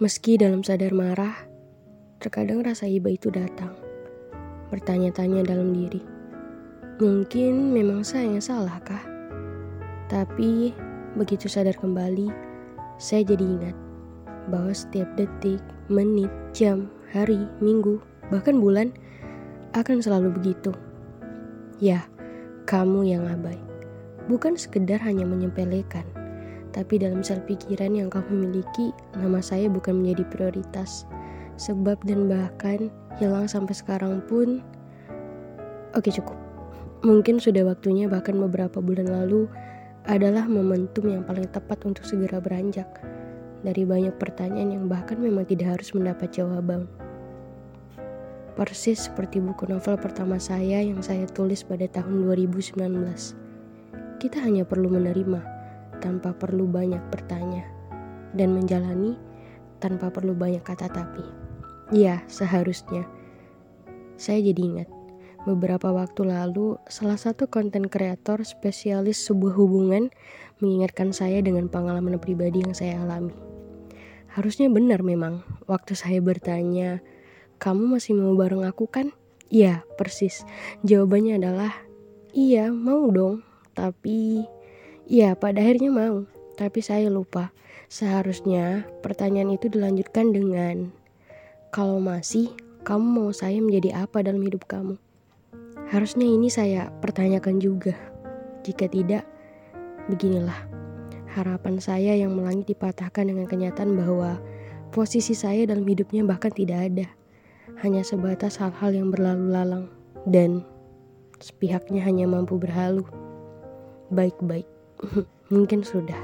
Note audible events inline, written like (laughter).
Meski dalam sadar marah, terkadang rasa iba itu datang. Bertanya-tanya dalam diri. Mungkin memang saya yang salah kah? Tapi begitu sadar kembali, saya jadi ingat bahwa setiap detik, menit, jam, hari, minggu, bahkan bulan akan selalu begitu. Ya, kamu yang abai. Bukan sekedar hanya menyempelekan, tapi dalam sel pikiran yang kamu miliki, nama saya bukan menjadi prioritas. Sebab dan bahkan hilang sampai sekarang pun, oke cukup. Mungkin sudah waktunya bahkan beberapa bulan lalu adalah momentum yang paling tepat untuk segera beranjak dari banyak pertanyaan yang bahkan memang tidak harus mendapat jawaban. Persis seperti buku novel pertama saya yang saya tulis pada tahun 2019. Kita hanya perlu menerima tanpa perlu banyak bertanya dan menjalani tanpa perlu banyak kata tapi. Ya, seharusnya. Saya jadi ingat beberapa waktu lalu salah satu konten kreator spesialis sebuah hubungan mengingatkan saya dengan pengalaman pribadi yang saya alami. Harusnya benar memang waktu saya bertanya, kamu masih mau bareng aku kan? Iya, persis. Jawabannya adalah, iya mau dong. Tapi, iya pada akhirnya mau. Tapi saya lupa. Seharusnya pertanyaan itu dilanjutkan dengan, kalau masih, kamu mau saya menjadi apa dalam hidup kamu? Harusnya ini saya pertanyakan juga. Jika tidak, beginilah. Harapan saya yang melangit dipatahkan dengan kenyataan bahwa posisi saya dalam hidupnya bahkan tidak ada hanya sebatas hal-hal yang berlalu lalang dan sepihaknya hanya mampu berhalu. Baik-baik, (laughs) mungkin sudah.